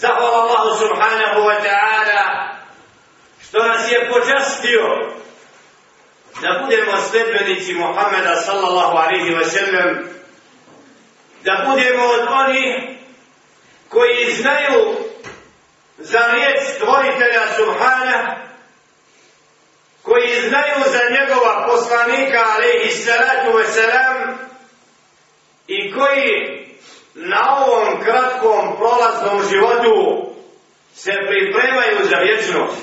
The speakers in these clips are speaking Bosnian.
Zahvala Allahu subhanahu wa ta'ala što nas je počastio da budemo sledbenici Muhammeda sallallahu alaihi wa sallam da budemo od onih koji znaju za riječ stvoritelja subhana koji znaju za njegova poslanika alaihi salatu wa salam i koji na ovom kratkom prolaznom životu se pripremaju za vječnost.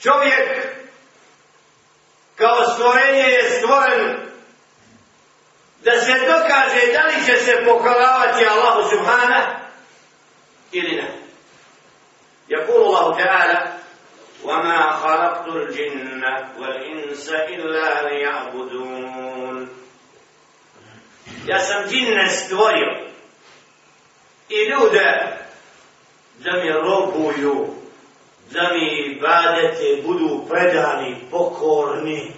Čovjek kao stvorenje je stvoren da se dokaže da li će se pokoravati Allahu subhana ili ne. يقول الله تعالى وما خلقت الجن والإنس إلا Ja sam džinne stvorio i ljude da mi robuju, da mi badete budu predani, pokorni.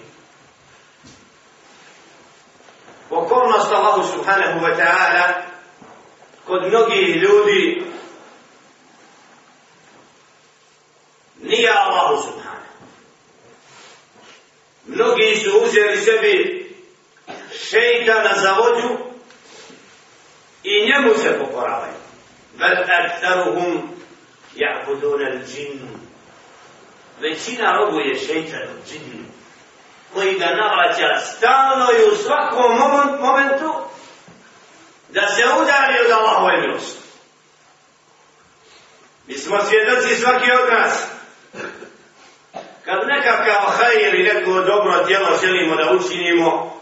Pokornost Allahu subhanahu wa ta'ala kod mnogih ljudi nije Allahu subhanahu. Mnogi su uzeli sebi šeitana za vođu i njemu se pokoravaju. Bel aktaruhum ja'budun al. Većina robu je džinnu koji ga navraća stalno i u svakom momentu da se udari od Allahove milosti. Mi smo svjedoci svaki od nas. Kad nekakav haj ili neko dobro djelo želimo da učinimo,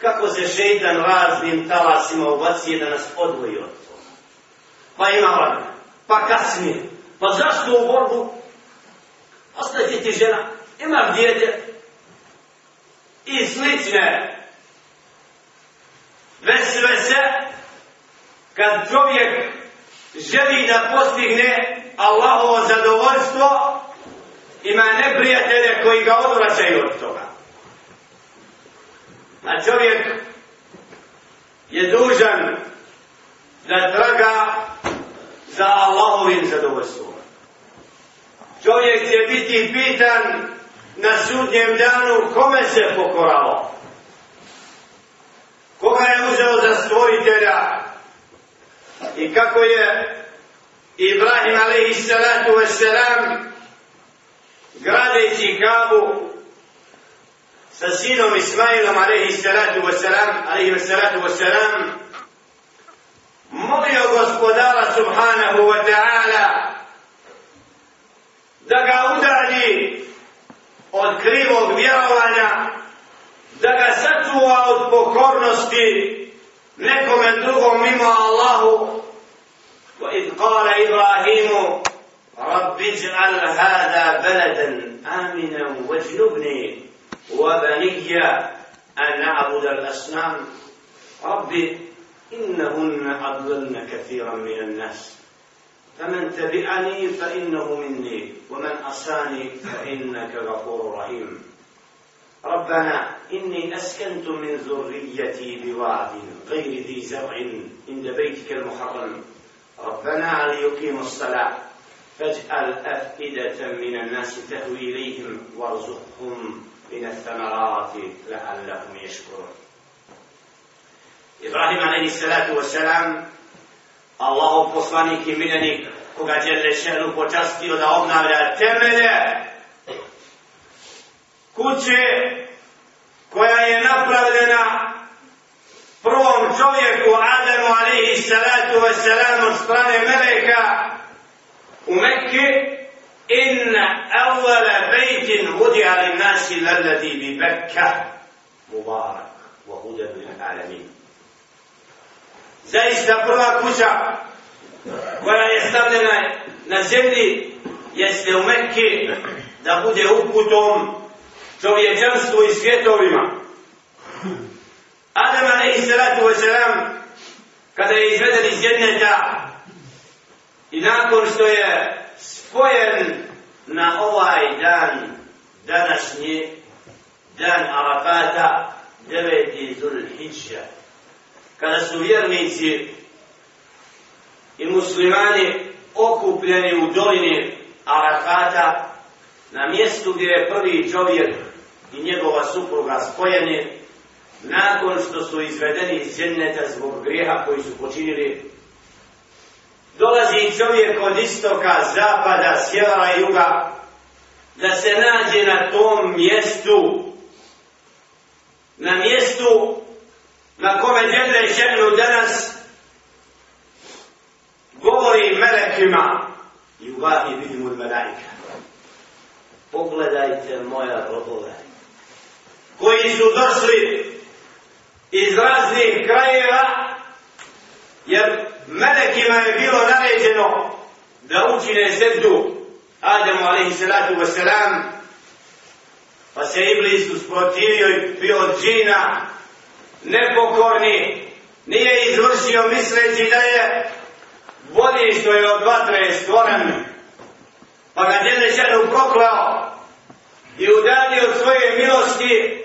kako se šeitan raznim talasima ubacije da nas odvoji od toga. Pa ima vremena, pa kasnije, pa zašto u borbu? Ostaje ti žena, ima djete i slične vesele se kad čovjek želi da postigne Allahovo zadovoljstvo ima neprijatelje koji ga odvraćaju od toga. A čovjek je dužan da traga za Allahovim zadovoljstvom. Čovjek će biti pitan na sudnjem danu kome se pokorao. Koga je uzeo za stvoritelja i kako je Ibrahim alaihi salatu wasalam gradeći kabu sa sinom Ismailom alaihi salatu wasalam, alaihi salatu wasalam, molio gospodara subhanahu wa ta'ala da ga udalji od krivog vjerovanja, da ga sačuva od pokornosti nekome drugom mimo Allahu. وإذ قال إبراهيم رب اجعل هذا بلدا آمنا واجنبني وبني أن نعبد الأصنام. رب إنهن أضللن كثيرا من الناس. فمن تبعني فإنه مني ومن أصاني فإنك غفور رحيم. ربنا إني أسكنت من ذريتي بوعد غير ذي زرع عند بيتك المحرم. ربنا ليقيموا الصلاة. فاجعل أفئدة من الناس تهوي إليهم وارزقهم. من الثمرات لعلهم يشكرون إبراهيم عليه الصلاة والسلام الله poslanik i miljenik koga je šenu počastio da obnavlja temelje kuće koja je napravljena prvom čovjeku Adamu alaihi salatu wa salam od strane Meleka u Mekke إن أول بيت وضع للناس الذي ببكة مبارك وهدى للعالمين zaista prva kuća koja je stavljena na zemlji jeste u Mekke da bude uputom čovječanstvu i svjetovima. Adam alaihi salatu wa salam kada je izveden iz jedneta i nakon što je spojen na ovaj dan današnji dan Arafata 9. Zulhidža kada su vjernici i muslimani okupljeni u dolini Arafata na mjestu gdje je prvi čovjek i njegova supruga spojeni nakon što su izvedeni iz dženneta zbog grijeha koji su počinili dolazi čovjek od istoka, zapada, sjevera i juga da se nađe na tom mjestu na mjestu na kome djede ženu danas govori melekima. I u vahi vidim od melajka pogledajte moja robove koji su došli iz raznih krajeva jer melekima je bilo naređeno da učine seždu Adamu alaihi salatu wasalam pa se Iblis usprotivio i bio od džina nepokorni. Nije izvršio misleći da je bolji što je od vatre stvoren pa ga djede ženu proklao i udalio od svoje milosti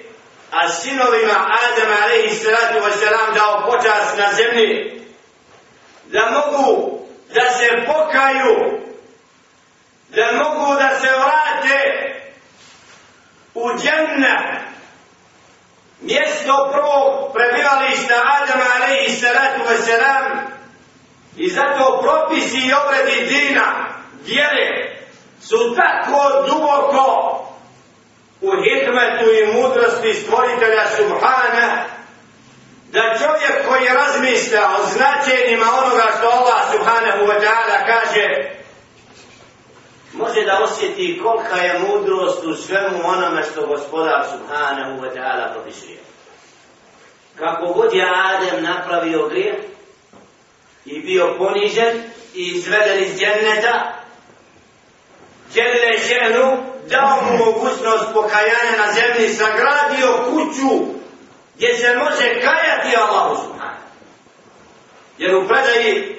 a sinovima Adama alaihi salatu wasalam dao počas na zemlji da mogu da se pokaju da mogu da se vrate u džennet. Mjesto prvog prebivališta Adama alaihi salatu wasalam i zato propisi i obredi dina vjere su tako duboko u hikmetu i mudrosti stvoritelja Subhana da čovjek koji razmišlja o značenjima onoga što Allah Subhanahu wa ta'ala kaže može da osjeti kolika je mudrost u svemu onome što gospodar Subhanahu wa ta'ala propisuje. Kako god je Adem napravio grijeh i bio ponižen i izveden iz djenneta, Đele ženu dao mu mogućnost pokajanja na zemlji, sagradio kuću gdje se može kajati Allahu subhanahu. Jer u predaji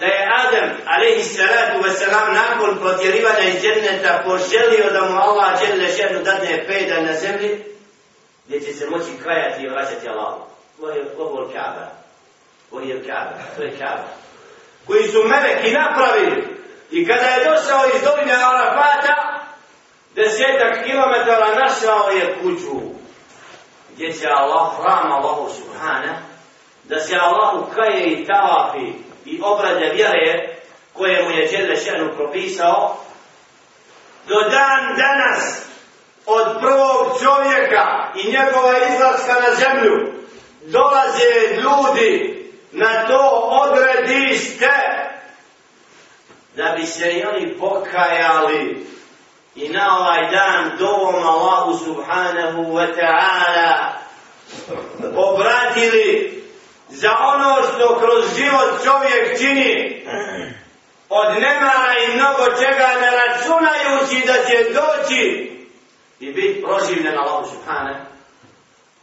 da je Adem, alaihi salatu wasalam, nakon potjerivanja iz dženneta poželio da mu Allah dželle ženu dadne pejda na zemlji, gdje će se moći kajati i vraćati Allahu. Ovo je ovo Kaaba. Ovo je Kaaba. To je Kaaba. Koji su meleki napravili. I kada je došao iz doline Arafata, desetak kilometara našao je kuću gdje će Allah, hram Allahu Subhana, da se Allahu kaje i tavafi i obrade vjere koje mu je Đele Šenu propisao, do dan danas od prvog čovjeka i njegova izlaska na zemlju dolaze ljudi na to odredište da bi se i oni pokajali. I na ovaj dan dovom Allahu subhanahu wa ta'ala obratili za ono što kroz život čovjek čini. Od nemara i mnogo čega ne računajući da će doći i biti proživljen Allahu subhanahu